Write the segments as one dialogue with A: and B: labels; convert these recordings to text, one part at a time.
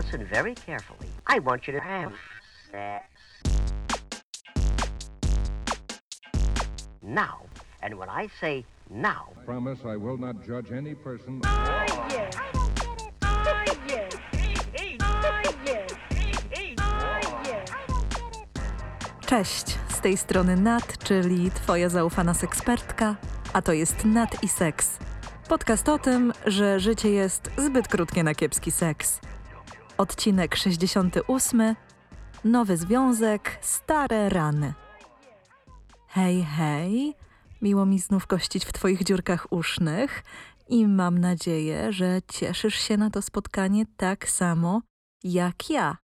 A: listen very carefully. I want you to have sex. Now. And when I say now,
B: Promise I will not judge any person.
C: yes. Ah, yes. Ah, yes. Ah, yes.
D: Cześć, z tej strony Nat, czyli Twoja zaufana sekspertka, a to jest Nat i Seks. Podcast o tym, że życie jest zbyt krótkie na kiepski seks. Odcinek 68. Nowy związek, stare rany. Hej, hej. Miło mi znów gościć w Twoich dziurkach usznych i mam nadzieję, że cieszysz się na to spotkanie tak samo jak ja.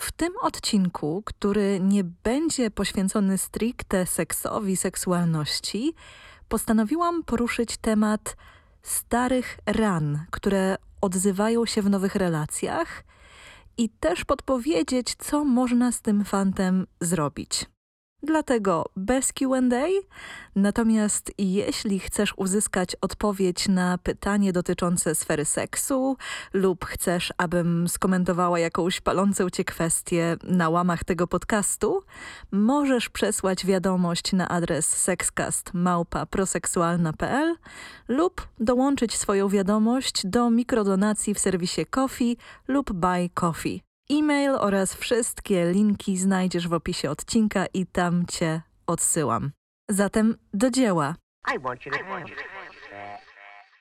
D: W tym odcinku, który nie będzie poświęcony stricte seksowi, seksualności, postanowiłam poruszyć temat starych ran, które odzywają się w nowych relacjach i też podpowiedzieć, co można z tym fantem zrobić. Dlatego bez QA. Natomiast jeśli chcesz uzyskać odpowiedź na pytanie dotyczące sfery seksu, lub chcesz, abym skomentowała jakąś palącą cię kwestię na łamach tego podcastu, możesz przesłać wiadomość na adres sexcast.proseksualna.pl lub dołączyć swoją wiadomość do mikrodonacji w serwisie Coffee lub Buy Coffee. E-mail oraz wszystkie linki znajdziesz w opisie odcinka i tam cię odsyłam. Zatem do dzieła.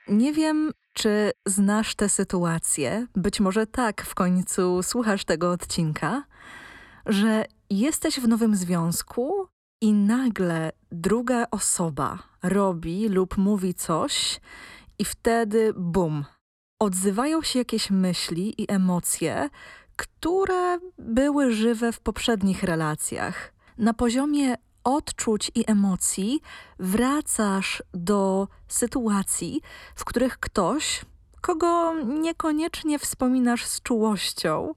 D: Nie wiem, czy znasz tę sytuację, być może tak w końcu słuchasz tego odcinka, że jesteś w nowym związku i nagle druga osoba robi lub mówi coś i wtedy bum. Odzywają się jakieś myśli i emocje, które były żywe w poprzednich relacjach. Na poziomie odczuć i emocji wracasz do sytuacji, w których ktoś, kogo niekoniecznie wspominasz z czułością,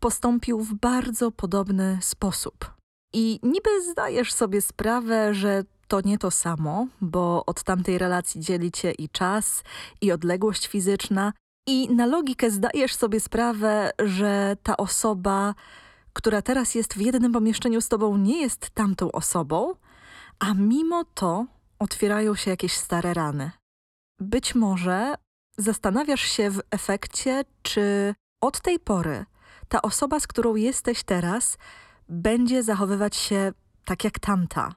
D: postąpił w bardzo podobny sposób. I niby zdajesz sobie sprawę, że to nie to samo, bo od tamtej relacji dzieli cię i czas, i odległość fizyczna, i na logikę zdajesz sobie sprawę, że ta osoba, która teraz jest w jednym pomieszczeniu z tobą, nie jest tamtą osobą, a mimo to otwierają się jakieś stare rany. Być może zastanawiasz się w efekcie, czy od tej pory ta osoba, z którą jesteś teraz, będzie zachowywać się tak jak tamta.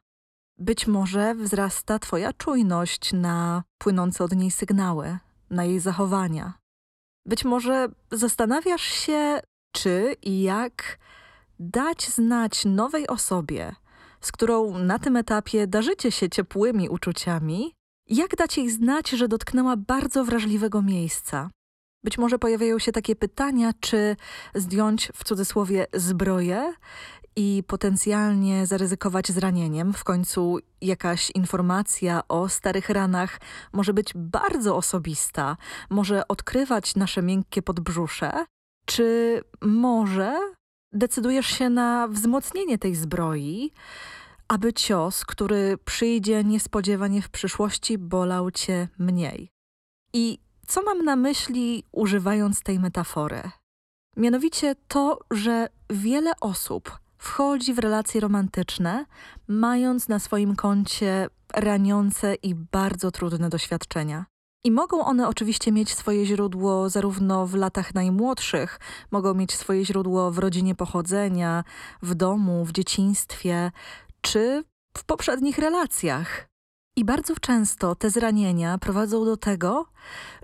D: Być może wzrasta Twoja czujność na płynące od niej sygnały, na jej zachowania. Być może zastanawiasz się, czy i jak dać znać nowej osobie, z którą na tym etapie darzycie się ciepłymi uczuciami, jak dać jej znać, że dotknęła bardzo wrażliwego miejsca. Być może pojawiają się takie pytania, czy zdjąć w cudzysłowie zbroję i potencjalnie zaryzykować zranieniem. W końcu jakaś informacja o starych ranach może być bardzo osobista, może odkrywać nasze miękkie podbrzusze. Czy może decydujesz się na wzmocnienie tej zbroi, aby cios, który przyjdzie niespodziewanie w przyszłości, bolał cię mniej? I co mam na myśli używając tej metafory? Mianowicie to, że wiele osób wchodzi w relacje romantyczne, mając na swoim koncie raniące i bardzo trudne doświadczenia. I mogą one oczywiście mieć swoje źródło zarówno w latach najmłodszych, mogą mieć swoje źródło w rodzinie pochodzenia, w domu, w dzieciństwie, czy w poprzednich relacjach. I bardzo często te zranienia prowadzą do tego,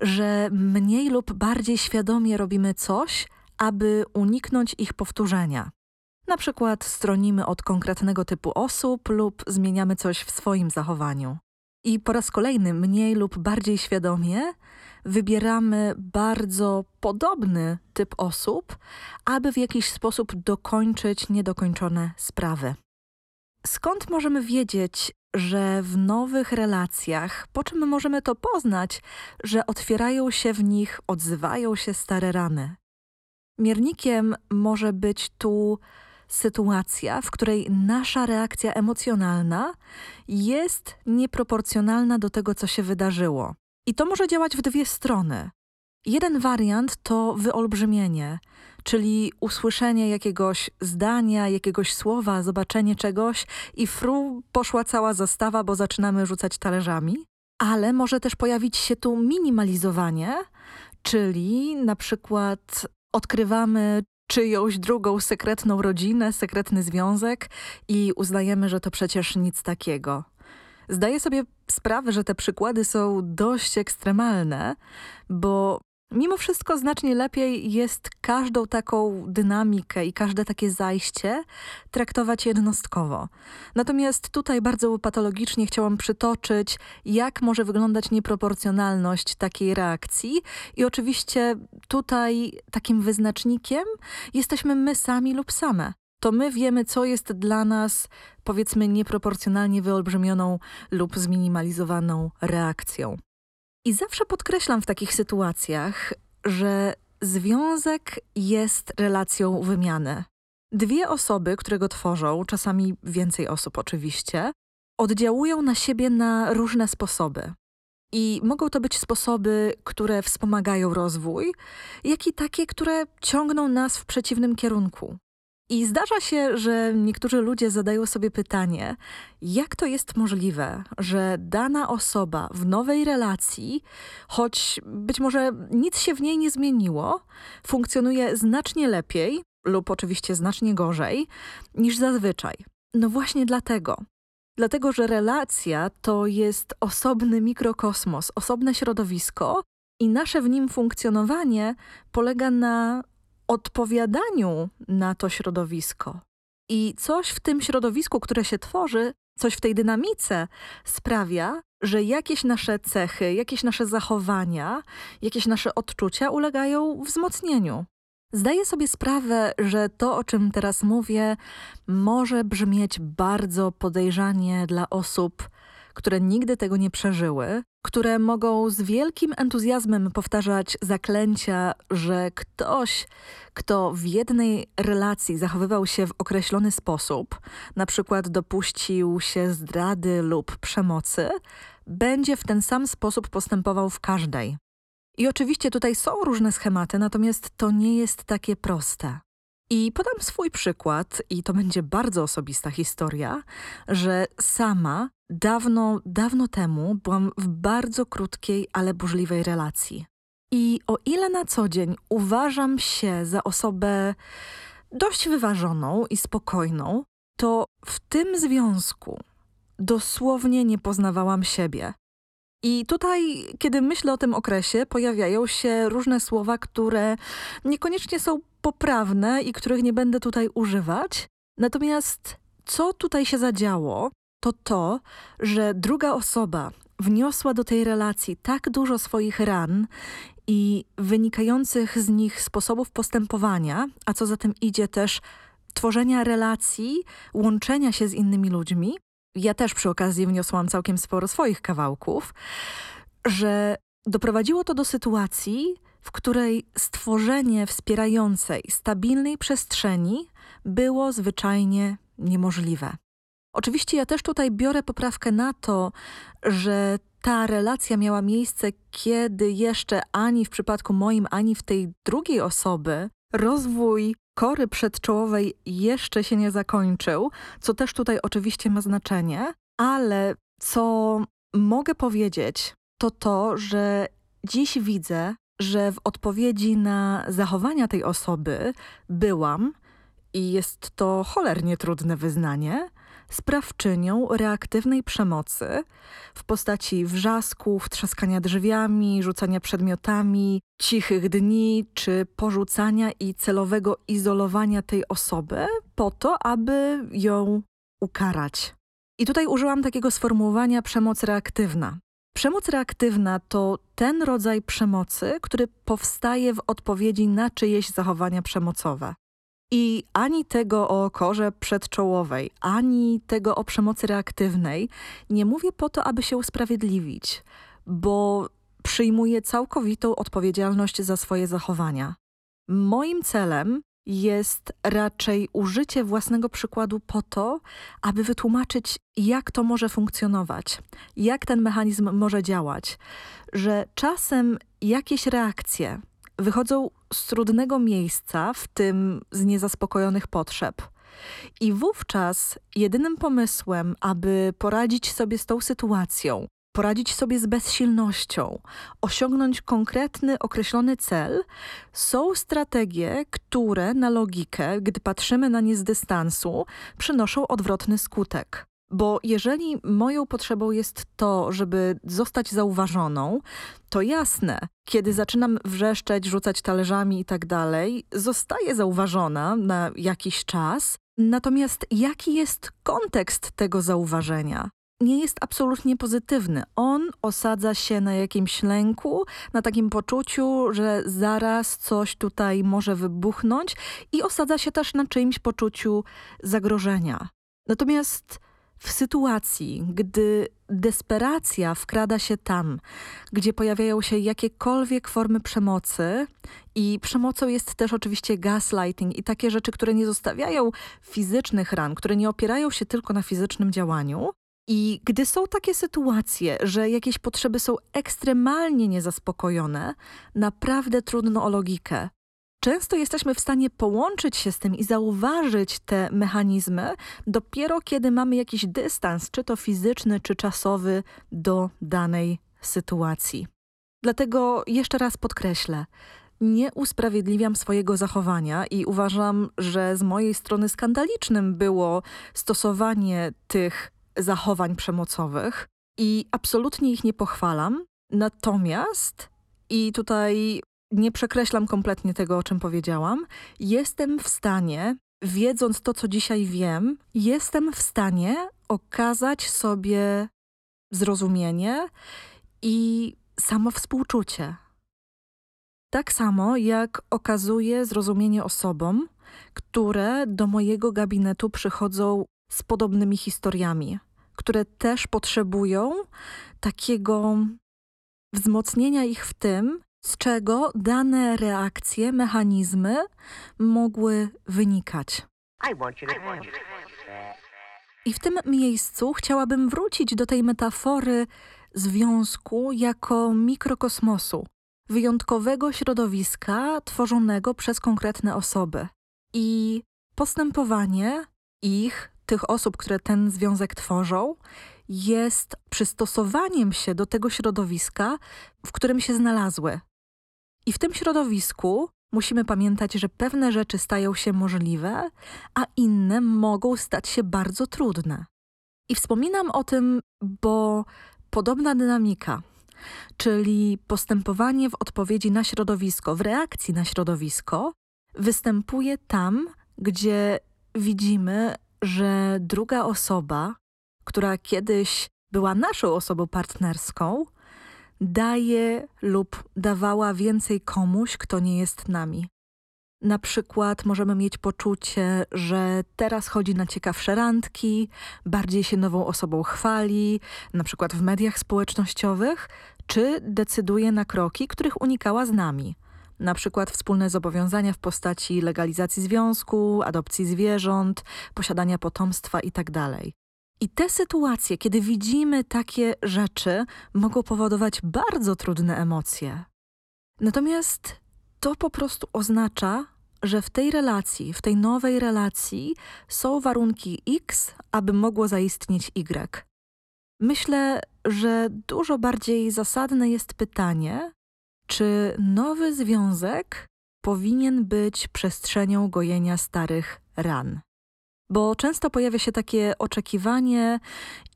D: że mniej lub bardziej świadomie robimy coś, aby uniknąć ich powtórzenia. Na przykład stronimy od konkretnego typu osób lub zmieniamy coś w swoim zachowaniu. I po raz kolejny, mniej lub bardziej świadomie, wybieramy bardzo podobny typ osób, aby w jakiś sposób dokończyć niedokończone sprawy. Skąd możemy wiedzieć, że w nowych relacjach, po czym możemy to poznać, że otwierają się w nich, odzywają się stare rany? Miernikiem może być tu sytuacja, w której nasza reakcja emocjonalna jest nieproporcjonalna do tego, co się wydarzyło. I to może działać w dwie strony. Jeden wariant to wyolbrzymienie, czyli usłyszenie jakiegoś zdania, jakiegoś słowa, zobaczenie czegoś i fru poszła cała zastawa, bo zaczynamy rzucać talerzami. Ale może też pojawić się tu minimalizowanie, czyli na przykład odkrywamy czyjąś drugą sekretną rodzinę, sekretny związek i uznajemy, że to przecież nic takiego. Zdaję sobie sprawę, że te przykłady są dość ekstremalne, bo mimo wszystko znacznie lepiej jest każdą taką dynamikę i każde takie zajście traktować jednostkowo. Natomiast tutaj bardzo patologicznie chciałam przytoczyć, jak może wyglądać nieproporcjonalność takiej reakcji i oczywiście tutaj takim wyznacznikiem jesteśmy my sami lub same to my wiemy, co jest dla nas, powiedzmy, nieproporcjonalnie wyolbrzymioną lub zminimalizowaną reakcją. I zawsze podkreślam w takich sytuacjach, że związek jest relacją wymiany. Dwie osoby, które go tworzą, czasami więcej osób oczywiście, oddziałują na siebie na różne sposoby. I mogą to być sposoby, które wspomagają rozwój, jak i takie, które ciągną nas w przeciwnym kierunku. I zdarza się, że niektórzy ludzie zadają sobie pytanie, jak to jest możliwe, że dana osoba w nowej relacji, choć być może nic się w niej nie zmieniło, funkcjonuje znacznie lepiej lub oczywiście znacznie gorzej niż zazwyczaj. No właśnie dlatego. Dlatego, że relacja to jest osobny mikrokosmos, osobne środowisko i nasze w nim funkcjonowanie polega na odpowiadaniu na to środowisko. I coś w tym środowisku, które się tworzy, coś w tej dynamice sprawia, że jakieś nasze cechy, jakieś nasze zachowania, jakieś nasze odczucia ulegają wzmocnieniu. Zdaję sobie sprawę, że to, o czym teraz mówię, może brzmieć bardzo podejrzanie dla osób, które nigdy tego nie przeżyły, które mogą z wielkim entuzjazmem powtarzać zaklęcia, że ktoś, kto w jednej relacji zachowywał się w określony sposób, na przykład dopuścił się zdrady lub przemocy, będzie w ten sam sposób postępował w każdej. I oczywiście tutaj są różne schematy, natomiast to nie jest takie proste. I podam swój przykład, i to będzie bardzo osobista historia, że sama dawno, dawno temu byłam w bardzo krótkiej, ale burzliwej relacji. I o ile na co dzień uważam się za osobę dość wyważoną i spokojną, to w tym związku dosłownie nie poznawałam siebie. I tutaj, kiedy myślę o tym okresie, pojawiają się różne słowa, które niekoniecznie są poprawne i których nie będę tutaj używać. Natomiast co tutaj się zadziało, to to, że druga osoba wniosła do tej relacji tak dużo swoich ran i wynikających z nich sposobów postępowania, a co za tym idzie też tworzenia relacji, łączenia się z innymi ludźmi. Ja też przy okazji wniosłam całkiem sporo swoich kawałków, że doprowadziło to do sytuacji, w której stworzenie wspierającej, stabilnej przestrzeni było zwyczajnie niemożliwe. Oczywiście ja też tutaj biorę poprawkę na to, że ta relacja miała miejsce, kiedy jeszcze ani w przypadku moim, ani w tej drugiej osoby rozwój kory przedczołowej jeszcze się nie zakończył, co też tutaj oczywiście ma znaczenie, ale co mogę powiedzieć, to to, że dziś widzę, że w odpowiedzi na zachowania tej osoby byłam, i jest to cholernie trudne wyznanie, sprawczynią reaktywnej przemocy w postaci wrzasków, trzaskania drzwiami, rzucania przedmiotami, cichych dni czy porzucania i celowego izolowania tej osoby po to, aby ją ukarać. I tutaj użyłam takiego sformułowania przemoc reaktywna. Przemoc reaktywna to ten rodzaj przemocy, który powstaje w odpowiedzi na czyjeś zachowania przemocowe. I ani tego o korze przedczołowej, ani tego o przemocy reaktywnej nie mówię po to, aby się usprawiedliwić, bo przyjmuję całkowitą odpowiedzialność za swoje zachowania. Moim celem jest raczej użycie własnego przykładu po to, aby wytłumaczyć, jak to może funkcjonować, jak ten mechanizm może działać, że czasem jakieś reakcje wychodzą z trudnego miejsca, w tym z niezaspokojonych potrzeb. I wówczas jedynym pomysłem, aby poradzić sobie z tą sytuacją, poradzić sobie z bezsilnością, osiągnąć konkretny, określony cel, są strategie, które na logikę, gdy patrzymy na nie z dystansu, przynoszą odwrotny skutek. Bo jeżeli moją potrzebą jest to, żeby zostać zauważoną, to jasne, kiedy zaczynam wrzeszczeć, rzucać talerzami i tak dalej, zostaję zauważona na jakiś czas. Natomiast jaki jest kontekst tego zauważenia? Nie jest absolutnie pozytywny. On osadza się na jakimś lęku, na takim poczuciu, że zaraz coś tutaj może wybuchnąć i osadza się też na czyimś poczuciu zagrożenia. Natomiast w sytuacji, gdy desperacja wkrada się tam, gdzie pojawiają się jakiekolwiek formy przemocy, i przemocą jest też oczywiście gaslighting i takie rzeczy, które nie zostawiają fizycznych ran, które nie opierają się tylko na fizycznym działaniu, i gdy są takie sytuacje, że jakieś potrzeby są ekstremalnie niezaspokojone, naprawdę trudno o logikę. Często jesteśmy w stanie połączyć się z tym i zauważyć te mechanizmy dopiero kiedy mamy jakiś dystans, czy to fizyczny, czy czasowy, do danej sytuacji. Dlatego jeszcze raz podkreślę, nie usprawiedliwiam swojego zachowania i uważam, że z mojej strony skandalicznym było stosowanie tych zachowań przemocowych i absolutnie ich nie pochwalam. Natomiast, i tutaj nie przekreślam kompletnie tego, o czym powiedziałam, jestem w stanie, wiedząc to, co dzisiaj wiem, jestem w stanie okazać sobie zrozumienie i samowspółczucie. Tak samo jak okazuję zrozumienie osobom, które do mojego gabinetu przychodzą z podobnymi historiami które też potrzebują takiego wzmocnienia ich w tym, z czego dane reakcje, mechanizmy mogły wynikać. I w tym miejscu chciałabym wrócić do tej metafory związku jako mikrokosmosu, wyjątkowego środowiska tworzonego przez konkretne osoby. I postępowanie ich tych osób, które ten związek tworzą, jest przystosowaniem się do tego środowiska, w którym się znalazły. I w tym środowisku musimy pamiętać, że pewne rzeczy stają się możliwe, a inne mogą stać się bardzo trudne. I wspominam o tym, bo podobna dynamika, czyli postępowanie w odpowiedzi na środowisko, w reakcji na środowisko, występuje tam, gdzie widzimy że druga osoba, która kiedyś była naszą osobą partnerską, daje lub dawała więcej komuś, kto nie jest nami. Na przykład możemy mieć poczucie, że teraz chodzi na ciekawsze randki, bardziej się nową osobą chwali, na przykład w mediach społecznościowych, czy decyduje na kroki, których unikała z nami na przykład wspólne zobowiązania w postaci legalizacji związku, adopcji zwierząt, posiadania potomstwa itd. Tak I te sytuacje, kiedy widzimy takie rzeczy, mogą powodować bardzo trudne emocje. Natomiast to po prostu oznacza, że w tej relacji, w tej nowej relacji są warunki X, aby mogło zaistnieć Y. Myślę, że dużo bardziej zasadne jest pytanie, czy nowy związek powinien być przestrzenią gojenia starych ran? Bo często pojawia się takie oczekiwanie,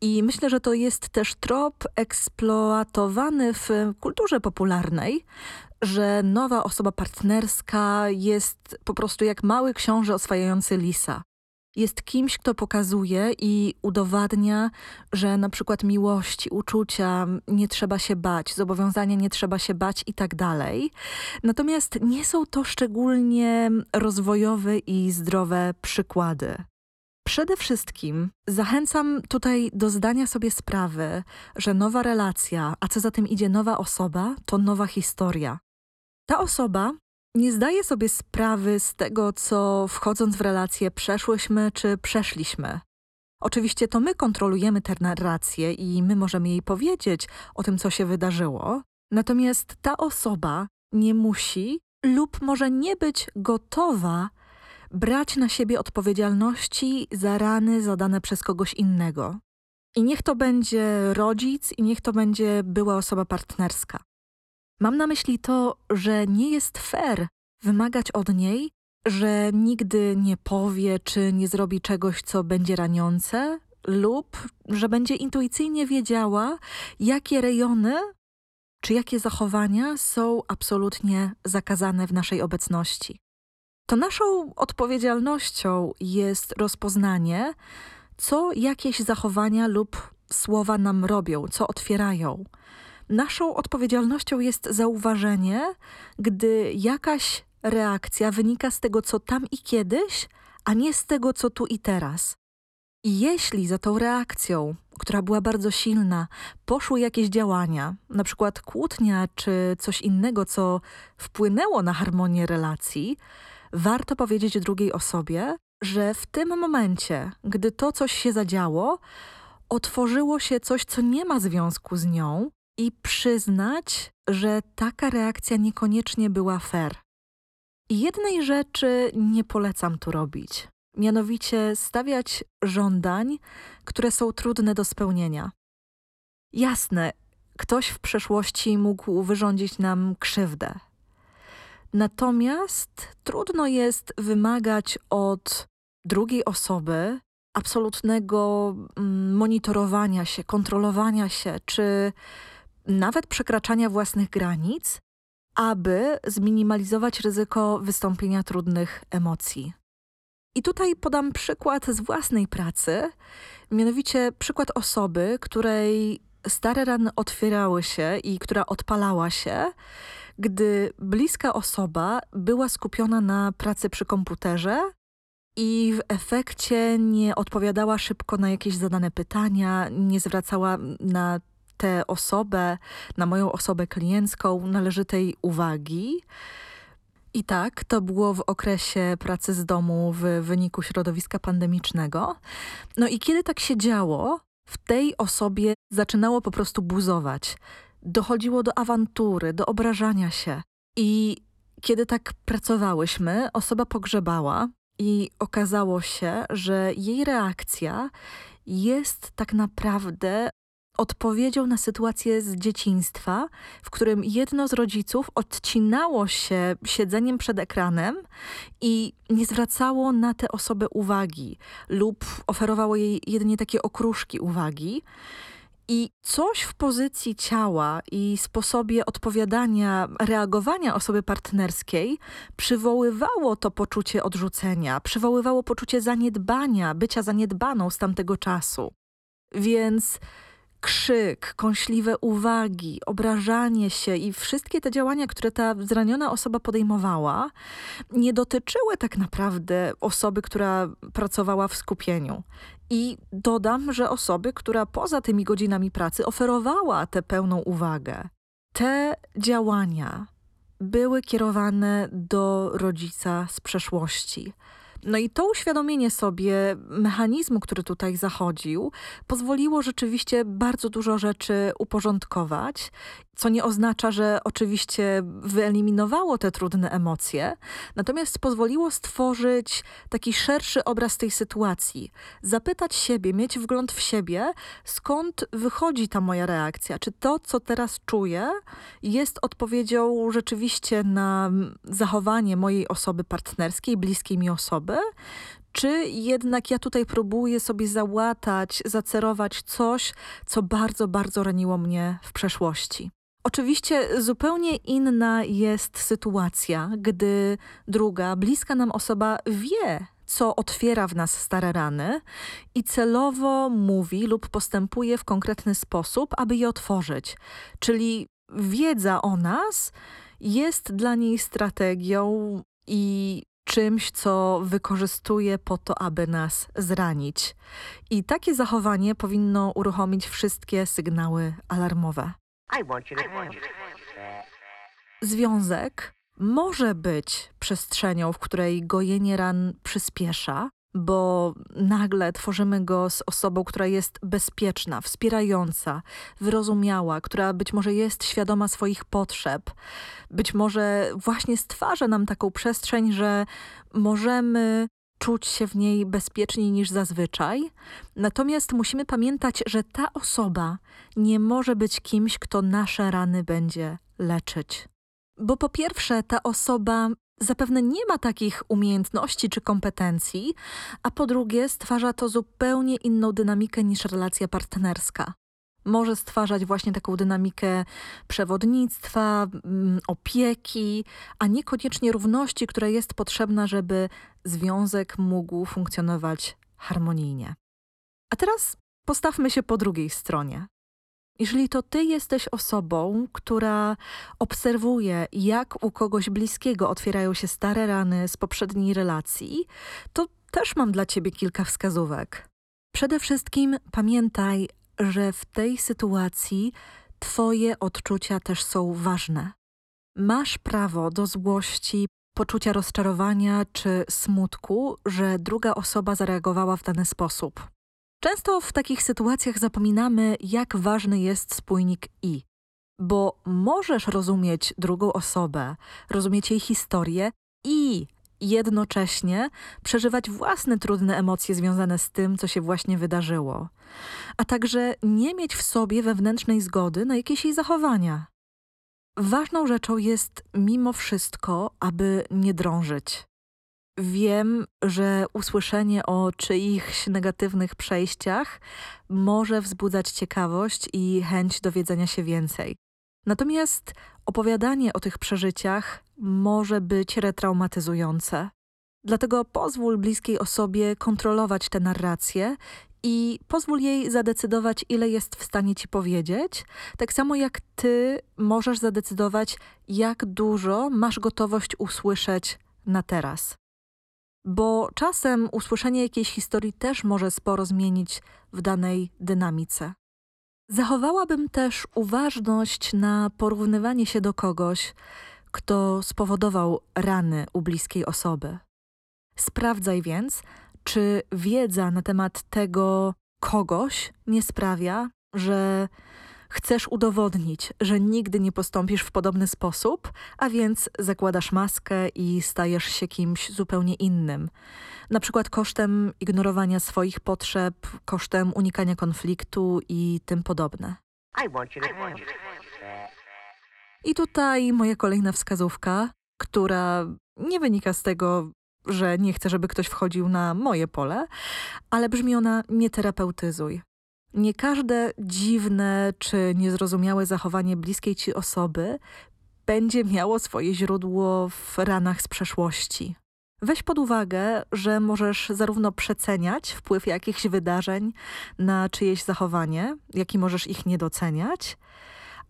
D: i myślę, że to jest też trop eksploatowany w kulturze popularnej, że nowa osoba partnerska jest po prostu jak mały książę oswajający lisa jest kimś, kto pokazuje i udowadnia, że na przykład miłości, uczucia nie trzeba się bać, zobowiązania nie trzeba się bać i tak dalej. Natomiast nie są to szczególnie rozwojowe i zdrowe przykłady. Przede wszystkim zachęcam tutaj do zdania sobie sprawy, że nowa relacja, a co za tym idzie nowa osoba, to nowa historia. Ta osoba nie zdaje sobie sprawy z tego, co wchodząc w relacje przeszłyśmy czy przeszliśmy. Oczywiście to my kontrolujemy tę narrację i my możemy jej powiedzieć o tym, co się wydarzyło, natomiast ta osoba nie musi lub może nie być gotowa brać na siebie odpowiedzialności za rany zadane przez kogoś innego. I niech to będzie rodzic, i niech to będzie była osoba partnerska. Mam na myśli to, że nie jest fair wymagać od niej, że nigdy nie powie czy nie zrobi czegoś, co będzie raniące, lub że będzie intuicyjnie wiedziała, jakie rejony czy jakie zachowania są absolutnie zakazane w naszej obecności. To naszą odpowiedzialnością jest rozpoznanie, co jakieś zachowania lub słowa nam robią, co otwierają. Naszą odpowiedzialnością jest zauważenie, gdy jakaś reakcja wynika z tego, co tam i kiedyś, a nie z tego, co tu i teraz. I jeśli za tą reakcją, która była bardzo silna, poszły jakieś działania, na przykład kłótnia czy coś innego, co wpłynęło na harmonię relacji, warto powiedzieć drugiej osobie, że w tym momencie, gdy to coś się zadziało, otworzyło się coś, co nie ma związku z nią, i przyznać, że taka reakcja niekoniecznie była fair. Jednej rzeczy nie polecam tu robić, mianowicie stawiać żądań, które są trudne do spełnienia. Jasne, ktoś w przeszłości mógł wyrządzić nam krzywdę. Natomiast trudno jest wymagać od drugiej osoby absolutnego mm, monitorowania się, kontrolowania się, czy nawet przekraczania własnych granic, aby zminimalizować ryzyko wystąpienia trudnych emocji. I tutaj podam przykład z własnej pracy, mianowicie przykład osoby, której stare rany otwierały się i która odpalała się, gdy bliska osoba była skupiona na pracy przy komputerze i w efekcie nie odpowiadała szybko na jakieś zadane pytania, nie zwracała na tę osobę, na moją osobę kliencką należytej uwagi. I tak, to było w okresie pracy z domu w wyniku środowiska pandemicznego. No i kiedy tak się działo, w tej osobie zaczynało po prostu buzować. Dochodziło do awantury, do obrażania się. I kiedy tak pracowałyśmy, osoba pogrzebała i okazało się, że jej reakcja jest tak naprawdę odpowiedzią na sytuację z dzieciństwa, w którym jedno z rodziców odcinało się siedzeniem przed ekranem i nie zwracało na tę osobę uwagi lub oferowało jej jedynie takie okruszki uwagi. I coś w pozycji ciała i sposobie odpowiadania, reagowania osoby partnerskiej przywoływało to poczucie odrzucenia, przywoływało poczucie zaniedbania, bycia zaniedbaną z tamtego czasu. Więc krzyk, kąśliwe uwagi, obrażanie się i wszystkie te działania, które ta zraniona osoba podejmowała, nie dotyczyły tak naprawdę osoby, która pracowała w skupieniu. I dodam, że osoby, która poza tymi godzinami pracy oferowała tę pełną uwagę. Te działania były kierowane do rodzica z przeszłości. No i to uświadomienie sobie mechanizmu, który tutaj zachodził, pozwoliło rzeczywiście bardzo dużo rzeczy uporządkować, co nie oznacza, że oczywiście wyeliminowało te trudne emocje, natomiast pozwoliło stworzyć taki szerszy obraz tej sytuacji, zapytać siebie, mieć wgląd w siebie, skąd wychodzi ta moja reakcja, czy to, co teraz czuję, jest odpowiedzią rzeczywiście na zachowanie mojej osoby partnerskiej, bliskiej mi osoby, czy jednak ja tutaj próbuję sobie załatać, zacerować coś, co bardzo, bardzo raniło mnie w przeszłości. Oczywiście zupełnie inna jest sytuacja, gdy druga, bliska nam osoba wie, co otwiera w nas stare rany i celowo mówi lub postępuje w konkretny sposób, aby je otworzyć. Czyli wiedza o nas jest dla niej strategią i czymś, co wykorzystuje po to, aby nas zranić. I takie zachowanie powinno uruchomić wszystkie sygnały alarmowe. Związek może być przestrzenią, w której gojenie ran przyspiesza, bo nagle tworzymy go z osobą, która jest bezpieczna, wspierająca, wyrozumiała, która być może jest świadoma swoich potrzeb. Być może właśnie stwarza nam taką przestrzeń, że możemy czuć się w niej bezpieczniej niż zazwyczaj. Natomiast musimy pamiętać, że ta osoba nie może być kimś, kto nasze rany będzie leczyć. Bo po pierwsze, ta osoba zapewne nie ma takich umiejętności czy kompetencji, a po drugie, stwarza to zupełnie inną dynamikę niż relacja partnerska. Może stwarzać właśnie taką dynamikę przewodnictwa, mm, opieki, a niekoniecznie równości, która jest potrzebna, żeby związek mógł funkcjonować harmonijnie. A teraz postawmy się po drugiej stronie. Jeżeli to ty jesteś osobą, która obserwuje, jak u kogoś bliskiego otwierają się stare rany z poprzedniej relacji, to też mam dla ciebie kilka wskazówek. Przede wszystkim pamiętaj, że w tej sytuacji twoje odczucia też są ważne. Masz prawo do złości, poczucia rozczarowania czy smutku, że druga osoba zareagowała w dany sposób. Często w takich sytuacjach zapominamy, jak ważny jest spójnik i. Bo możesz rozumieć drugą osobę, rozumieć jej historię i jednocześnie przeżywać własne trudne emocje związane z tym, co się właśnie wydarzyło, a także nie mieć w sobie wewnętrznej zgody na jakieś jej zachowania. Ważną rzeczą jest mimo wszystko, aby nie drążyć. Wiem, że usłyszenie o czyichś negatywnych przejściach może wzbudzać ciekawość i chęć dowiedzenia się więcej. Natomiast opowiadanie o tych przeżyciach może być retraumatyzujące. Dlatego pozwól bliskiej osobie kontrolować tę narrację i pozwól jej zadecydować, ile jest w stanie ci powiedzieć, tak samo jak ty możesz zadecydować, jak dużo masz gotowość usłyszeć na teraz bo czasem usłyszenie jakiejś historii też może sporo zmienić w danej dynamice. Zachowałabym też uważność na porównywanie się do kogoś, kto spowodował rany u bliskiej osoby. Sprawdzaj więc, czy wiedza na temat tego kogoś nie sprawia, że Chcesz udowodnić, że nigdy nie postąpisz w podobny sposób, a więc zakładasz maskę i stajesz się kimś zupełnie innym. Na przykład kosztem ignorowania swoich potrzeb, kosztem unikania konfliktu i tym podobne.
A: I want you to have that.
D: I tutaj moja kolejna wskazówka, która nie wynika z tego, że nie chcę, żeby ktoś wchodził na moje pole, ale brzmi ona nie terapeutyzuj. Nie każde dziwne czy niezrozumiałe zachowanie bliskiej ci osoby będzie miało swoje źródło w ranach z przeszłości. Weź pod uwagę, że możesz zarówno przeceniać wpływ jakichś wydarzeń na czyjeś zachowanie, jak i możesz ich nie doceniać,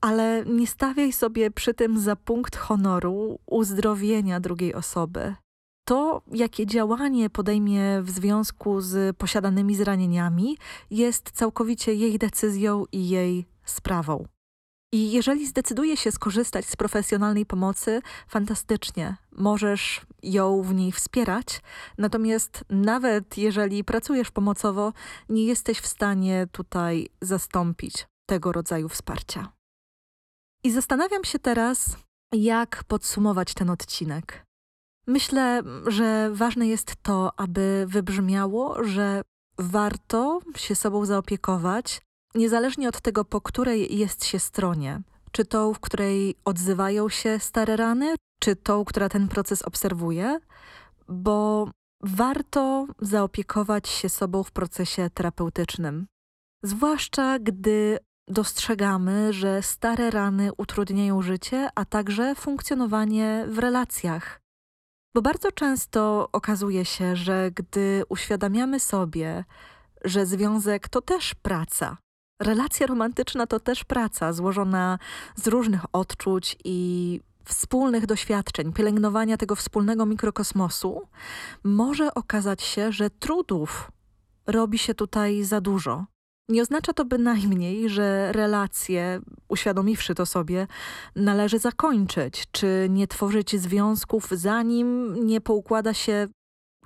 D: ale nie stawiaj sobie przy tym za punkt honoru uzdrowienia drugiej osoby. To, jakie działanie podejmie w związku z posiadanymi zranieniami, jest całkowicie jej decyzją i jej sprawą. I jeżeli zdecyduje się skorzystać z profesjonalnej pomocy, fantastycznie, możesz ją w niej wspierać. Natomiast nawet jeżeli pracujesz pomocowo, nie jesteś w stanie tutaj zastąpić tego rodzaju wsparcia. I zastanawiam się teraz, jak podsumować ten odcinek. Myślę, że ważne jest to, aby wybrzmiało, że warto się sobą zaopiekować, niezależnie od tego, po której jest się stronie. Czy tą, w której odzywają się stare rany, czy tą, która ten proces obserwuje, bo warto zaopiekować się sobą w procesie terapeutycznym. Zwłaszcza gdy dostrzegamy, że stare rany utrudniają życie, a także funkcjonowanie w relacjach. Bo bardzo często okazuje się, że gdy uświadamiamy sobie, że związek to też praca, relacja romantyczna to też praca złożona z różnych odczuć i wspólnych doświadczeń, pielęgnowania tego wspólnego mikrokosmosu, może okazać się, że trudów robi się tutaj za dużo. Nie oznacza to bynajmniej, że relacje, uświadomiwszy to sobie, należy zakończyć, czy nie tworzyć związków, zanim nie poukłada się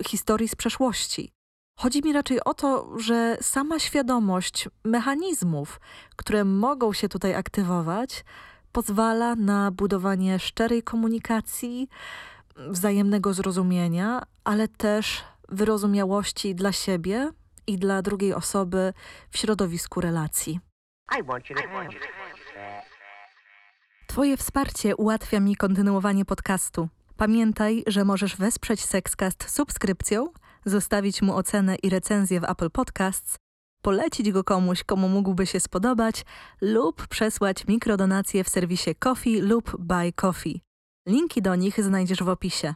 D: historii z przeszłości. Chodzi mi raczej o to, że sama świadomość mechanizmów, które mogą się tutaj aktywować, pozwala na budowanie szczerej komunikacji, wzajemnego zrozumienia, ale też wyrozumiałości dla siebie i dla drugiej osoby w środowisku relacji. Twoje wsparcie ułatwia mi kontynuowanie podcastu. Pamiętaj, że możesz wesprzeć Sexcast subskrypcją, zostawić mu ocenę i recenzję w Apple Podcasts, polecić go komuś, komu mógłby się spodobać lub przesłać mikrodonacje w serwisie Coffee lub Buy Coffee. Linki do nich znajdziesz w opisie.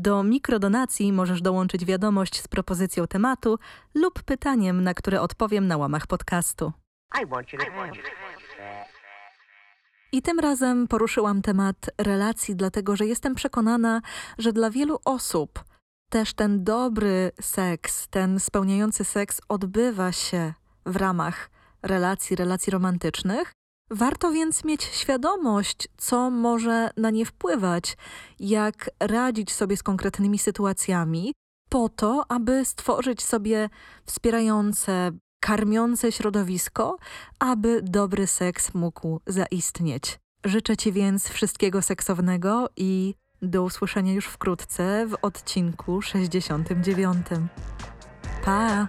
D: Do mikrodonacji możesz dołączyć wiadomość z propozycją tematu lub pytaniem, na które odpowiem na łamach podcastu.
A: I
D: tym razem poruszyłam temat relacji, dlatego że jestem przekonana, że dla wielu osób też ten dobry seks, ten spełniający seks odbywa się w ramach relacji, relacji romantycznych. Warto więc mieć świadomość, co może na nie wpływać, jak radzić sobie z konkretnymi sytuacjami, po to, aby stworzyć sobie wspierające, karmiące środowisko, aby dobry seks mógł zaistnieć. Życzę Ci więc wszystkiego seksownego i do usłyszenia już wkrótce w odcinku 69. Pa!